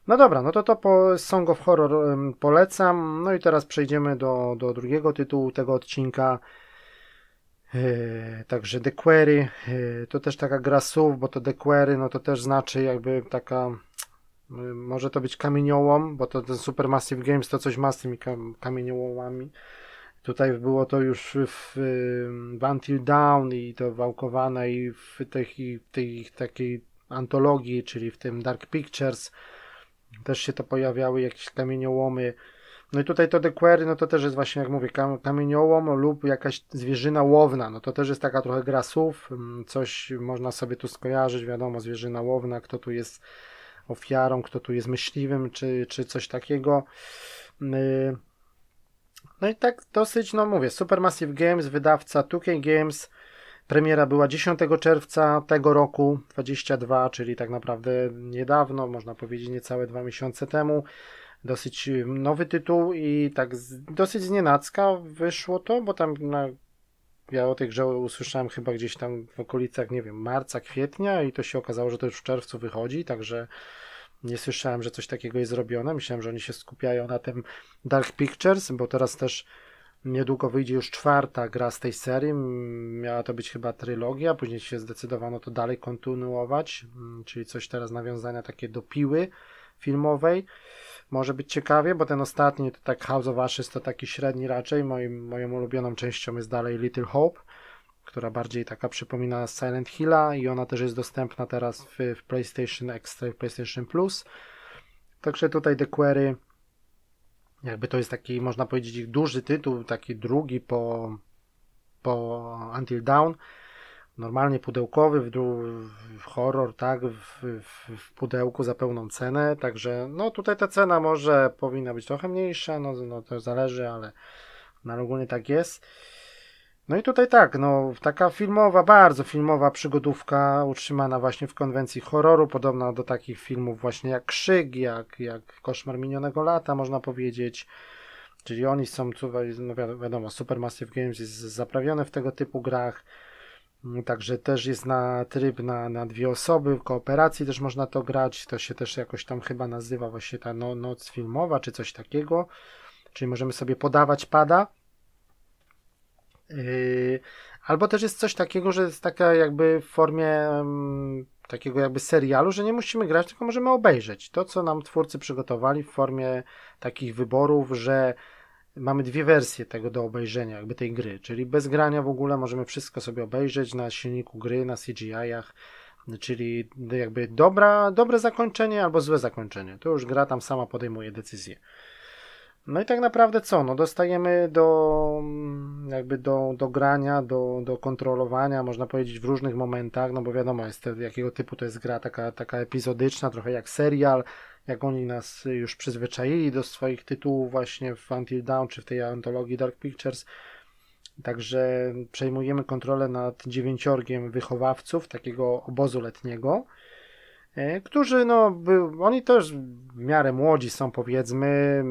Speaker 1: No dobra, no to to po Song of Horror polecam. No i teraz przejdziemy do, do drugiego tytułu tego odcinka. Yy, także The Query yy, to też taka gra słów, bo to The Query no to też znaczy jakby taka może to być kamieniołom, bo to ten Supermassive Games to coś ma z tymi kam kamieniołomami. Tutaj było to już w, w Until Down i to wałkowane i w tej, tej takiej antologii, czyli w tym Dark Pictures też się to pojawiały jakieś kamieniołomy. No i tutaj to dequery, no to też jest właśnie, jak mówię, kamieniołom lub jakaś zwierzyna łowna. No to też jest taka trochę gra słów. Mm, coś można sobie tu skojarzyć, wiadomo, zwierzyna łowna, kto tu jest ofiarą, kto tu jest myśliwym, czy, czy coś takiego. Y, no i tak dosyć, no mówię, Supermassive Games, wydawca 2K Games, Premiera była 10 czerwca tego roku 22, czyli tak naprawdę niedawno, można powiedzieć niecałe dwa miesiące temu. Dosyć nowy tytuł i tak z, dosyć znienacka wyszło to, bo tam na, ja o tej grze usłyszałem chyba gdzieś tam w okolicach, nie wiem, marca, kwietnia i to się okazało, że to już w czerwcu wychodzi, także nie słyszałem, że coś takiego jest zrobione. Myślałem, że oni się skupiają na tym Dark Pictures, bo teraz też Niedługo wyjdzie już czwarta gra z tej serii. Miała to być chyba trylogia, później się zdecydowano to dalej kontynuować, czyli coś teraz nawiązania takie do piły filmowej. Może być ciekawie, bo ten ostatni to tak House of Ashes to taki średni raczej. Moim, moją ulubioną częścią jest dalej Little Hope, która bardziej taka przypomina Silent Hilla i ona też jest dostępna teraz w, w PlayStation Extra i PlayStation Plus. Także tutaj The Query jakby to jest taki, można powiedzieć, duży tytuł, taki drugi po, po Until Dawn. Normalnie pudełkowy, w, w horror, tak, w, w, w, pudełku za pełną cenę. Także, no tutaj ta cena może powinna być trochę mniejsza, no, no to zależy, ale, no, ale ogólnie tak jest. No i tutaj tak, no taka filmowa, bardzo filmowa przygodówka utrzymana właśnie w konwencji horroru, podobna do takich filmów właśnie jak Krzyk, jak, jak Koszmar minionego lata, można powiedzieć. Czyli oni są, no wiadomo, Supermassive Games jest zaprawione w tego typu grach. Także też jest na tryb na, na dwie osoby, w kooperacji też można to grać. To się też jakoś tam chyba nazywa właśnie ta no, noc filmowa, czy coś takiego. Czyli możemy sobie podawać pada Yy, albo też jest coś takiego, że jest taka jakby w formie takiego jakby serialu, że nie musimy grać, tylko możemy obejrzeć. To, co nam twórcy przygotowali w formie takich wyborów, że mamy dwie wersje tego do obejrzenia, jakby tej gry, czyli bez grania w ogóle możemy wszystko sobie obejrzeć na silniku gry, na CGI-ach, czyli jakby dobra, dobre zakończenie albo złe zakończenie. To już gra tam sama podejmuje decyzję. No i tak naprawdę co? No dostajemy do jakby do, do grania, do, do kontrolowania, można powiedzieć w różnych momentach, no bo wiadomo jest to, jakiego typu to jest gra, taka, taka epizodyczna, trochę jak serial, jak oni nas już przyzwyczaili do swoich tytułów właśnie w Until Dawn czy w tej antologii Dark Pictures. Także przejmujemy kontrolę nad dziewięciorgiem wychowawców takiego obozu letniego, e, którzy no, oni też w miarę młodzi są powiedzmy,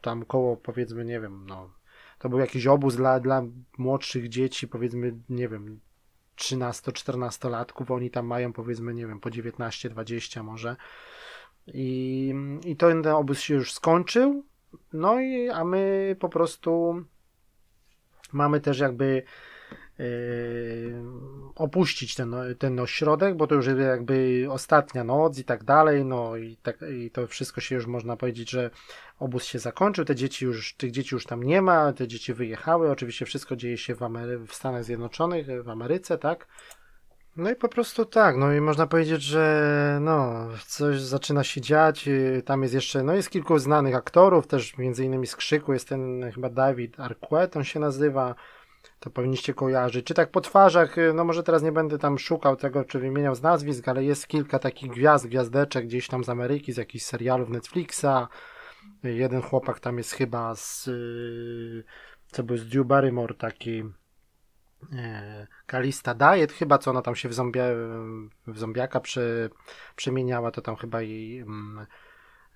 Speaker 1: tam koło powiedzmy, nie wiem, no to był jakiś obóz dla, dla młodszych dzieci, powiedzmy, nie wiem, 13-14 latków, oni tam mają powiedzmy, nie wiem, po 19-20 może. I, I to ten obóz się już skończył, no i a my po prostu mamy też jakby Yy, opuścić ten, ten ośrodek, bo to już jakby ostatnia noc i tak dalej, no i, tak, i to wszystko się już można powiedzieć, że obóz się zakończył, te dzieci już, tych dzieci już tam nie ma, te dzieci wyjechały, oczywiście wszystko dzieje się w, Amery- w Stanach Zjednoczonych, w Ameryce, tak? No i po prostu tak, no i można powiedzieć, że no, coś zaczyna się dziać, y, tam jest jeszcze, no jest kilku znanych aktorów, też między innymi z Krzyku jest ten chyba David Arquette, on się nazywa, to powinniście kojarzyć. Czy tak po twarzach, y, no może teraz nie będę tam szukał tego, czy wymieniał z nazwisk, ale jest kilka takich gwiazd, gwiazdeczek gdzieś tam z Ameryki, z jakichś serialów Netflixa. Jeden chłopak tam jest chyba z, y, co był z Drew Barrymore taki, Kalista Diet, chyba co ona tam się w, zombia, w zombiaka przy, przemieniała, to tam chyba jej mm,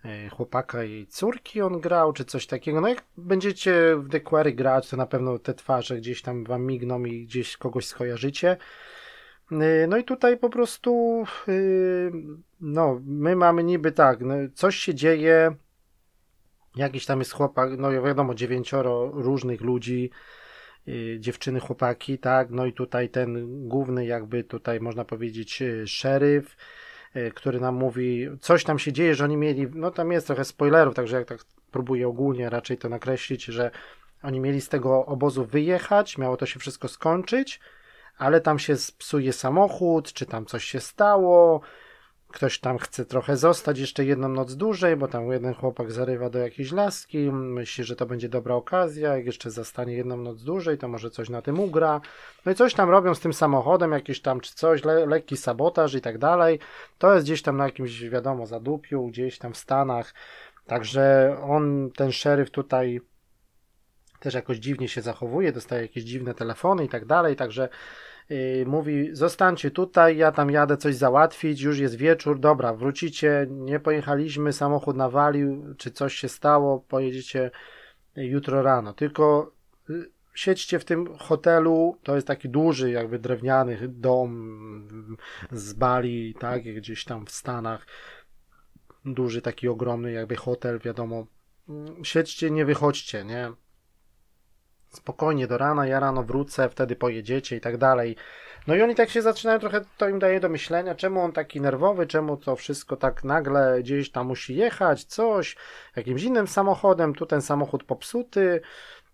Speaker 1: e, chłopaka i córki on grał, czy coś takiego. No jak będziecie w The Quarry grać, to na pewno te twarze gdzieś tam wam migną i gdzieś kogoś skojarzycie. E, no i tutaj po prostu no, my mamy niby tak, no, coś się dzieje, jakiś tam jest chłopak, no wiadomo, dziewięcioro różnych ludzi, dziewczyny, chłopaki, tak, no i tutaj ten główny jakby tutaj można powiedzieć yy, szeryf, yy, który nam mówi, coś tam się dzieje, że oni mieli, no tam jest trochę spoilerów, także jak tak próbuję ogólnie raczej to nakreślić, że oni mieli z tego obozu wyjechać, miało to się wszystko skończyć, ale tam się psuje samochód, czy tam coś się stało, ktoś tam chce trochę zostać jeszcze jedną noc dłużej, bo tam jeden chłopak zarywa do jakiejś laski, myśli, że to będzie dobra okazja, jak jeszcze zostanie jedną noc dłużej, to może coś na tym ugra. No i coś tam robią z tym samochodem, jakiś tam czy coś, le lekki sabotaż i tak dalej. To jest gdzieś tam na jakimś, wiadomo, zadupiu, gdzieś tam w Stanach. Także on, ten szeryf tutaj też jakoś dziwnie się zachowuje, dostaje jakieś dziwne telefony i tak dalej, także mówi: Zostańcie tutaj, ja tam jadę coś załatwić, już jest wieczór, dobra, wrócicie, nie pojechaliśmy, samochód nawalił, czy coś się stało, pojedziecie jutro rano. Tylko yy, siedźcie w tym hotelu, to jest taki duży, jakby drewniany dom z Bali, tak, gdzieś tam w Stanach. Duży, taki ogromny, jakby hotel, wiadomo. Siedźcie, nie wychodźcie, nie? Spokojnie do rana, ja rano wrócę, wtedy pojedziecie i tak dalej. No i oni tak się zaczynają trochę, to im daje do myślenia, czemu on taki nerwowy, czemu to wszystko tak nagle gdzieś tam musi jechać, coś, jakimś innym samochodem, tu ten samochód popsuty,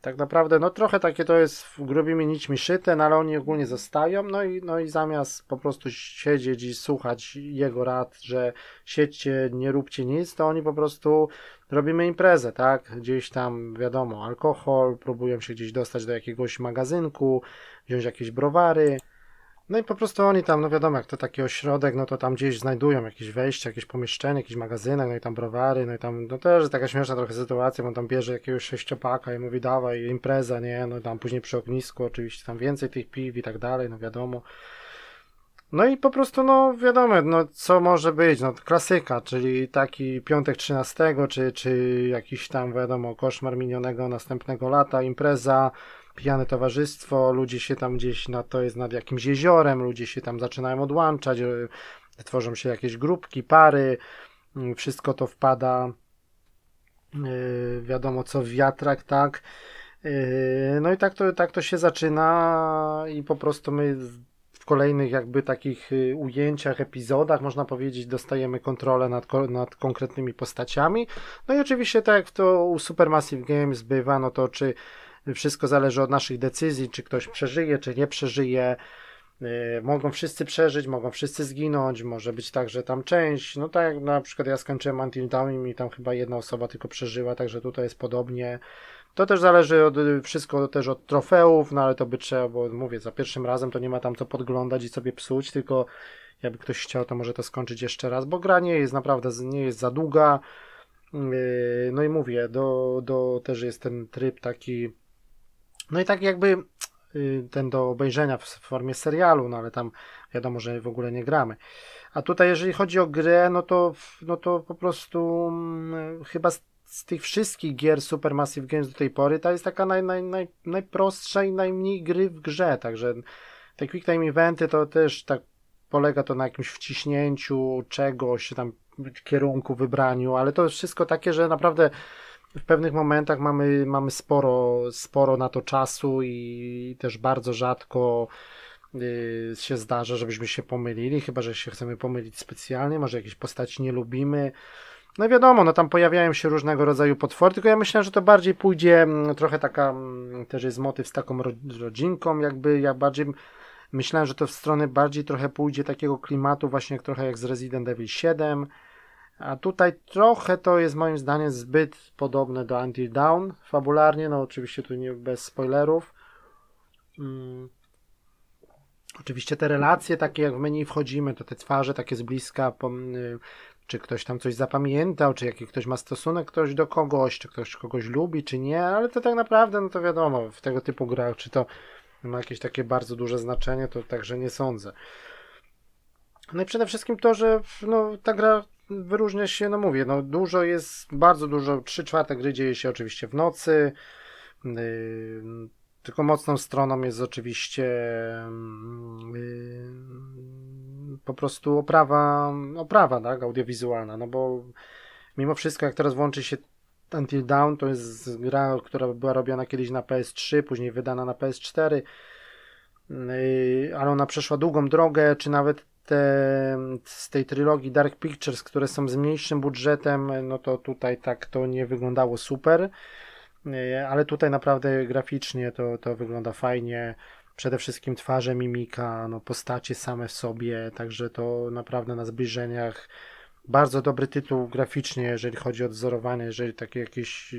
Speaker 1: tak naprawdę, no trochę takie to jest grubymi nićmi szyte, no ale oni ogólnie zostają, no i, no i zamiast po prostu siedzieć i słuchać jego rad, że siedźcie, nie róbcie nic, to oni po prostu robimy imprezę, tak? Gdzieś tam, wiadomo, alkohol, próbują się gdzieś dostać do jakiegoś magazynku, wziąć jakieś browary, no i po prostu oni tam, no wiadomo, jak to taki ośrodek, no to tam gdzieś znajdują jakieś wejście, jakieś pomieszczenie, jakiś magazynek, no i tam browary, no i tam, no też taka śmieszna trochę sytuacja, bo on tam bierze jakiegoś sześciopaka i mówi dawaj, impreza, nie, no i tam później przy ognisku oczywiście tam więcej tych piw i tak dalej, no wiadomo. No i po prostu, no wiadomo, no co może być, no klasyka, czyli taki piątek 13, czy, czy jakiś tam, wiadomo, koszmar minionego następnego lata, impreza, pijane towarzystwo, ludzie się tam gdzieś, na to jest nad jakimś jeziorem, ludzie się tam zaczynają odłączać, e, tworzą się jakieś grupki, pary, mm, wszystko to wpada e, wiadomo co w wiatrak, tak. E, no i tak to, tak to się zaczyna i po prostu my w kolejnych jakby takich ujęciach, epizodach, można powiedzieć, dostajemy kontrolę nad, nad konkretnymi postaciami. No i oczywiście tak jak to u Supermassive Games bywa, no to czy wszystko zależy od naszych decyzji, czy ktoś przeżyje, czy nie przeżyje. Y, mogą wszyscy przeżyć, mogą wszyscy zginąć, może być tak, że tam część, no tak jak na przykład ja skończyłem Until Dawn i tam chyba jedna osoba tylko przeżyła, także tutaj jest podobnie. To też zależy od, wszystko też od trofeów, no ale to by trzeba, bo mówię, za pierwszym razem to nie ma tam co podglądać i sobie psuć, tylko jakby ktoś chciał, to może to skończyć jeszcze raz, bo gra nie jest naprawdę, nie jest za długa. Y, no i mówię, do, do też jest ten tryb taki no i tak jakby y, ten do obejrzenia w formie serialu, no ale tam wiadomo, że w ogóle nie gramy. A tutaj jeżeli chodzi o grę, no to, no to po prostu hmm, chyba z, z, tych wszystkich gier Supermassive Games do tej pory ta jest taka naj, naj, naj, najprostsza i najmniej gry w grze, także te quick time eventy to też tak polega to na jakimś wciśnięciu czegoś, tam kierunku, wybraniu, ale to jest wszystko takie, że naprawdę w pewnych momentach mamy, mamy sporo, sporo na to czasu i też bardzo rzadko y, się zdarza, żebyśmy się pomylili, chyba że się chcemy pomylić specjalnie, może jakieś postaci nie lubimy. No wiadomo, no tam pojawiają się różnego rodzaju potwory, tylko ja myślę, że to bardziej pójdzie, mm, trochę taka, mm, też jest motyw z taką rodzinką, jakby, jak bardziej, myślałem, że to w stronę bardziej trochę pójdzie takiego klimatu, właśnie trochę jak z Resident Evil 7, a tutaj trochę to jest moim zdaniem zbyt podobne do Until Dawn fabularnie, no oczywiście tu nie bez spoilerów. Hmm. Oczywiście te relacje, takie jak w menu wchodzimy, to te twarze takie z bliska, y, czy ktoś tam coś zapamiętał, czy jaki ktoś ma stosunek ktoś do kogoś, czy ktoś kogoś lubi, czy nie, ale to tak naprawdę, no to wiadomo, w tego typu grach, czy to ma jakieś takie bardzo duże znaczenie, to także nie sądzę. No i przede wszystkim to, że no, ta gra wyróżnia się, no mówię, no dużo jest, bardzo dużo, 3 czwarte gry dzieje się oczywiście w nocy, yy, tylko mocną stroną jest oczywiście yy, po prostu oprawa, oprawa tak, audiowizualna, no bo mimo wszystko jak teraz włączy się Until Dawn, to jest gra, która była robiona kiedyś na PS3, później wydana na PS4, yy, ale ona przeszła długą drogę, czy nawet te, z tej trylogii Dark Pictures, które są z mniejszym budżetem, no to tutaj tak to nie wyglądało super, e, ale tutaj naprawdę graficznie to, to wygląda fajnie. Przede wszystkim twarze, mimika, no postacie same w sobie, także to naprawdę na zbliżeniach bardzo dobry tytuł graficznie, jeżeli chodzi o wzorowanie, jeżeli takie jakieś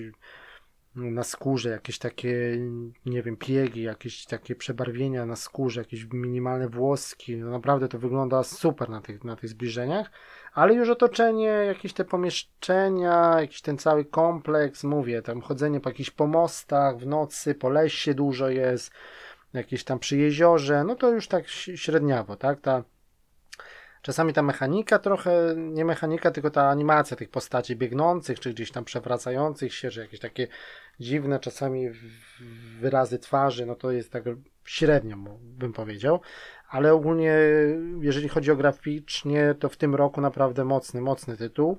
Speaker 1: na skórze, jakieś takie, nie wiem, piegi, jakieś takie przebarwienia na skórze, jakieś minimalne włoski. No naprawdę to wygląda super na tych, na tych zbliżeniach, ale już otoczenie, jakieś te pomieszczenia, jakiś ten cały kompleks, mówię, tam chodzenie po jakichś pomostach w nocy, po lesie dużo jest, jakieś tam przy jeziorze, no to już tak średniawo, tak? Ta Czasami ta mechanika trochę, nie mechanika, tylko ta animacja tych postaci biegnących, czy gdzieś tam przewracających się, że jakieś takie dziwne czasami wyrazy twarzy, no to jest tak średnio, bym powiedział. Ale ogólnie, jeżeli chodzi o graficznie, to w tym roku naprawdę mocny, mocny tytuł.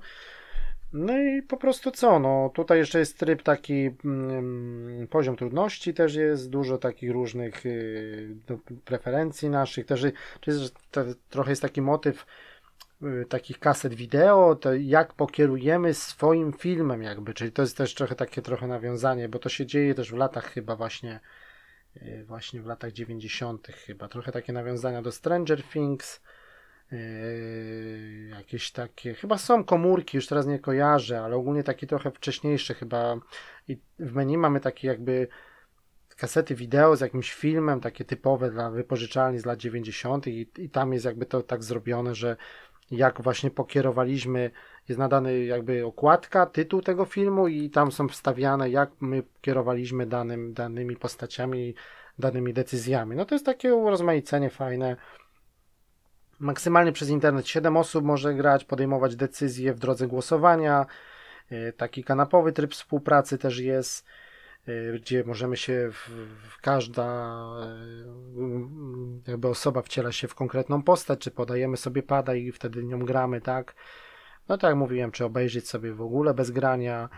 Speaker 1: No i po prostu co, no tutaj jeszcze jest tryb taki, mm, poziom trudności też jest, dużo takich różnych y, preferencji naszych, też jest, to, trochę jest taki motyw y, takich kaset wideo, to jak pokierujemy swoim filmem jakby, czyli to jest też trochę takie trochę nawiązanie, bo to się dzieje też w latach chyba właśnie, y, właśnie w latach 90. chyba, trochę takie nawiązania do Stranger Things, Yy, jakieś takie, chyba są komórki, już teraz nie kojarzę, ale ogólnie takie trochę wcześniejsze chyba i w menu mamy takie jakby kasety wideo z jakimś filmem, takie typowe dla wypożyczalni z lat 90. I, i tam jest jakby to tak zrobione, że jak właśnie pokierowaliśmy, jest nadany jakby okładka, tytuł tego filmu i tam są wstawiane, jak my kierowaliśmy danym, danymi postaciami, danymi decyzjami. No to jest takie urozmaicenie fajne maksymalnie przez internet 7 osób może grać, podejmować decyzje w drodze głosowania. E, taki kanapowy tryb współpracy też jest, e, gdzie możemy się w, w każda e, jakby osoba wciela się w konkretną postać, czy podajemy sobie pada i wtedy nią gramy, tak? No tak jak mówiłem, czy obejrzeć sobie w ogóle bez grania.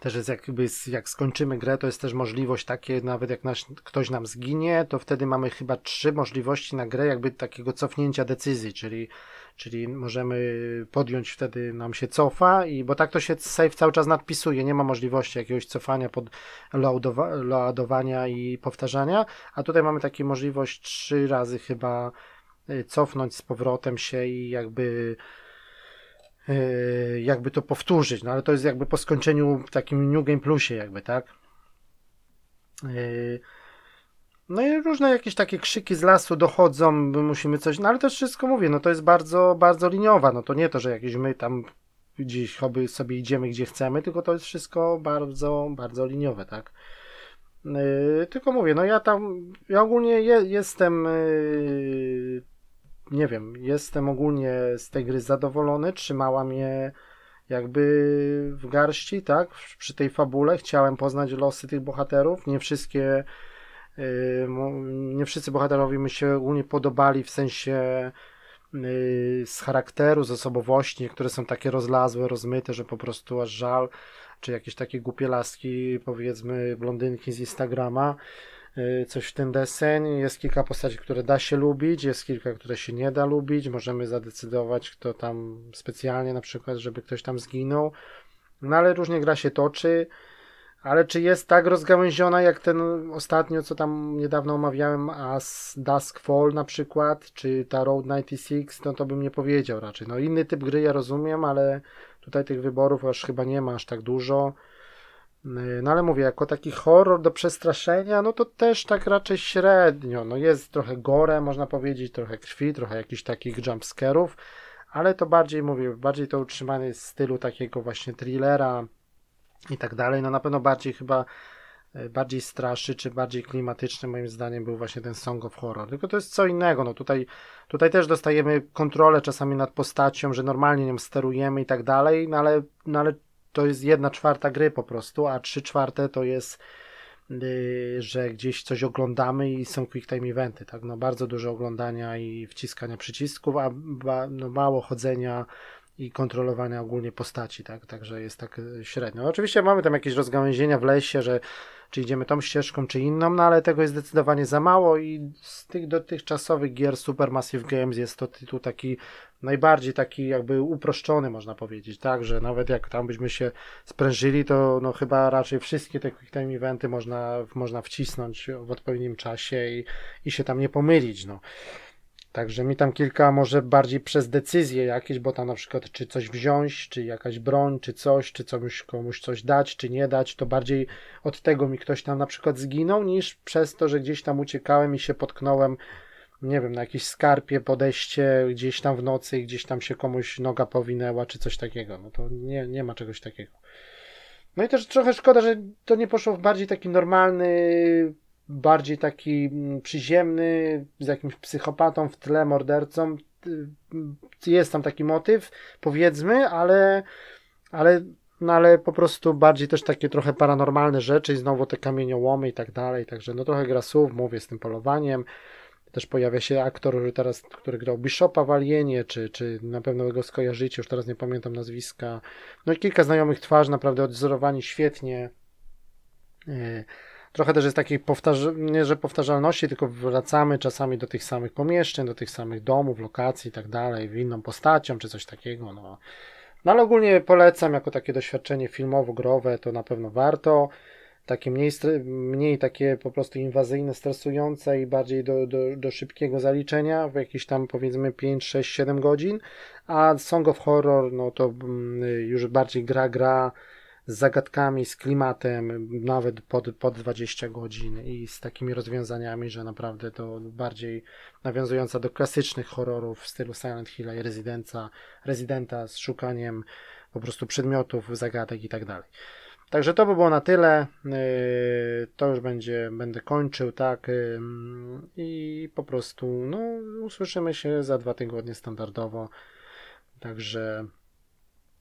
Speaker 1: Też jest jakby, jak skończymy grę, to jest też możliwość takie, nawet jak ktoś nam zginie, to wtedy mamy chyba trzy możliwości na grę, jakby takiego cofnięcia decyzji, czyli, czyli możemy podjąć wtedy nam się cofa i, bo tak to się save cały czas nadpisuje, nie ma możliwości jakiegoś cofania pod loadowania i powtarzania, a tutaj mamy taką możliwość trzy razy chyba y, cofnąć z powrotem się i jakby jakby to powtórzyć, no ale to jest jakby po skończeniu takim New Game Plusie jakby, tak? Yy, no i różne jakieś takie krzyki z lasu dochodzą, musimy coś, no ale też wszystko mówię, no to jest bardzo, bardzo liniowa, no to nie to, że jakieś my tam gdzieś sobie idziemy gdzie chcemy, tylko to jest wszystko bardzo, bardzo liniowe, tak? Yy, tylko mówię, no ja tam, ja ogólnie je, jestem yy, nie wiem, jestem ogólnie z tej gry zadowolony, trzymała mnie jakby w garści, tak, przy tej fabule, chciałem poznać losy tych bohaterów, nie wszystkie yy, nie wszyscy bohaterowie mi się ogólnie podobali w sensie yy, z charakteru, z osobowości, niektóre są takie rozlazłe, rozmyte, że po prostu aż żal, czy jakieś takie głupie laski, powiedzmy blondynki z Instagrama, Y, coś w ten deseń. Jest kilka postaci, które da się lubić, jest kilka, które się nie da lubić. Możemy zadecydować, kto tam specjalnie, na przykład, żeby ktoś tam zginął. No ale różnie gra się toczy. Ale czy jest tak rozgałęziona jak ten ostatnio, co tam niedawno omawiałem, As Dusk Fall na przykład, czy ta Road 96, no to bym nie powiedział raczej. No inny typ gry ja rozumiem, ale tutaj tych wyborów aż chyba nie ma aż tak dużo. No ale mówię, jako taki horror do przestraszenia, no to też tak raczej średnio. No jest trochę gore, można powiedzieć, trochę krwi, trochę jakichś takich jumpscarów, ale to bardziej, mówię, bardziej to utrzymane jest w stylu takiego właśnie thrillera i tak dalej. No na pewno bardziej chyba e, bardziej straszy, czy bardziej klimatyczny, moim zdaniem, był właśnie ten Song of Horror. Tylko to jest co innego. No tutaj, tutaj też dostajemy kontrolę czasami nad postacią, że normalnie nią sterujemy i tak dalej, no ale, no ale to jest jedna czwarta gry po prostu, a trzy czwarte to jest Y, że gdzieś coś oglądamy i są quick time eventy, tak, no bardzo dużo oglądania i wciskania przycisków, a no mało chodzenia i kontrolowania ogólnie postaci, tak, także jest tak y, średnio. Oczywiście mamy tam jakieś rozgałęzienia w lesie, że czy idziemy tą ścieżką, czy inną, no ale tego jest zdecydowanie za mało i z tych dotychczasowych gier Supermassive Games jest to tytuł taki najbardziej taki jakby uproszczony można powiedzieć, tak, że nawet jak tam byśmy się sprężyli, to no chyba raczej wszystkie te quick time eventy można, można wcisnąć w odpowiednim czasie i, i się tam nie pomylić, no. Także mi tam kilka może bardziej przez decyzje jakieś, bo tam na przykład czy coś wziąć, czy jakaś broń, czy coś, czy komuś, komuś coś dać, czy nie dać, to bardziej od tego mi ktoś tam na przykład zginął, niż przez to, że gdzieś tam uciekałem i się potknąłem, nie wiem, na jakiejś skarpie, podejście gdzieś tam w nocy i gdzieś tam się komuś noga powinęła, czy coś takiego. No to nie, nie ma czegoś takiego. No i też trochę szkoda, że to nie poszło w bardziej taki normalny bardziej taki mm, przyziemny, z jakimś psychopatą w tle, mordercą. Jest tam taki motyw, powiedzmy, ale, ale, no ale po prostu bardziej też takie trochę paranormalne rzeczy i znowu te kamieniołomy i tak dalej. Także no trochę gra słów, mówię z tym polowaniem. Też pojawia się aktor, który teraz, który grał Bishopa w Alienie, czy, czy na pewno go skojarzycie, już teraz nie pamiętam nazwiska. No i kilka znajomych twarzy, naprawdę odzorowani świetnie. Yy trochę też jest takiej powtarz- nie że powtarzalności, tylko wracamy czasami do tych samych pomieszczeń, do tych samych domów, lokacji i tak dalej, w inną postacią czy coś takiego. No. no ale ogólnie polecam jako takie doświadczenie filmowo-growe, to na pewno warto. Takie mniej, mniej takie po prostu inwazyjne, stresujące i bardziej do, do, do szybkiego zaliczenia w jakieś tam powiedzmy 5, 6, 7 godzin. A Song of Horror, no to mm, już bardziej gra, gra z zagadkami, z klimatem, nawet pod, pod 20 godzin i z takimi rozwiązaniami, że naprawdę to bardziej nawiązująca do klasycznych horrorów w stylu Silent Hill i Residenta, Residenta z szukaniem po prostu przedmiotów, zagadek i tak dalej. Także to by było na tyle. Yy, to już będzie, będę kończył, tak. Yy, I po prostu, no, usłyszymy się za dwa tygodnie standardowo. Także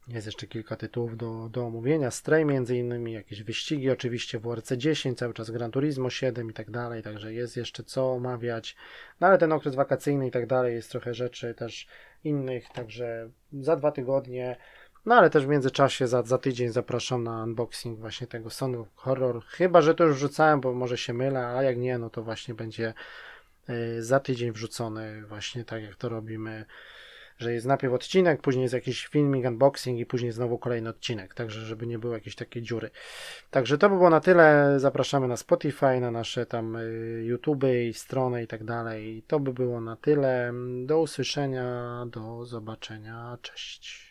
Speaker 1: jest jeszcze kilka tytułów do, do omówienia. Stray między innymi, jakieś wyścigi oczywiście, WRC 10, cały czas Gran Turismo 7 i tak dalej, także jest jeszcze co omawiać. No ale ten okres wakacyjny i tak dalej, jest trochę rzeczy też innych, także za dwa tygodnie. No ale też w międzyczasie za, za tydzień zapraszam na unboxing właśnie tego Sony Horror. Chyba, że to już wrzucałem, bo może się mylę, a jak nie, no to właśnie będzie y, za tydzień wrzucony właśnie tak jak to robimy że jest najpierw odcinek, później jest jakiś filming, unboxing i później znowu kolejny odcinek, także żeby nie było jakieś takie dziury. Także to by było na tyle. Zapraszamy na Spotify, na nasze tam y, YouTube i strony i tak dalej. To by było na tyle. Do usłyszenia, do zobaczenia. Cześć.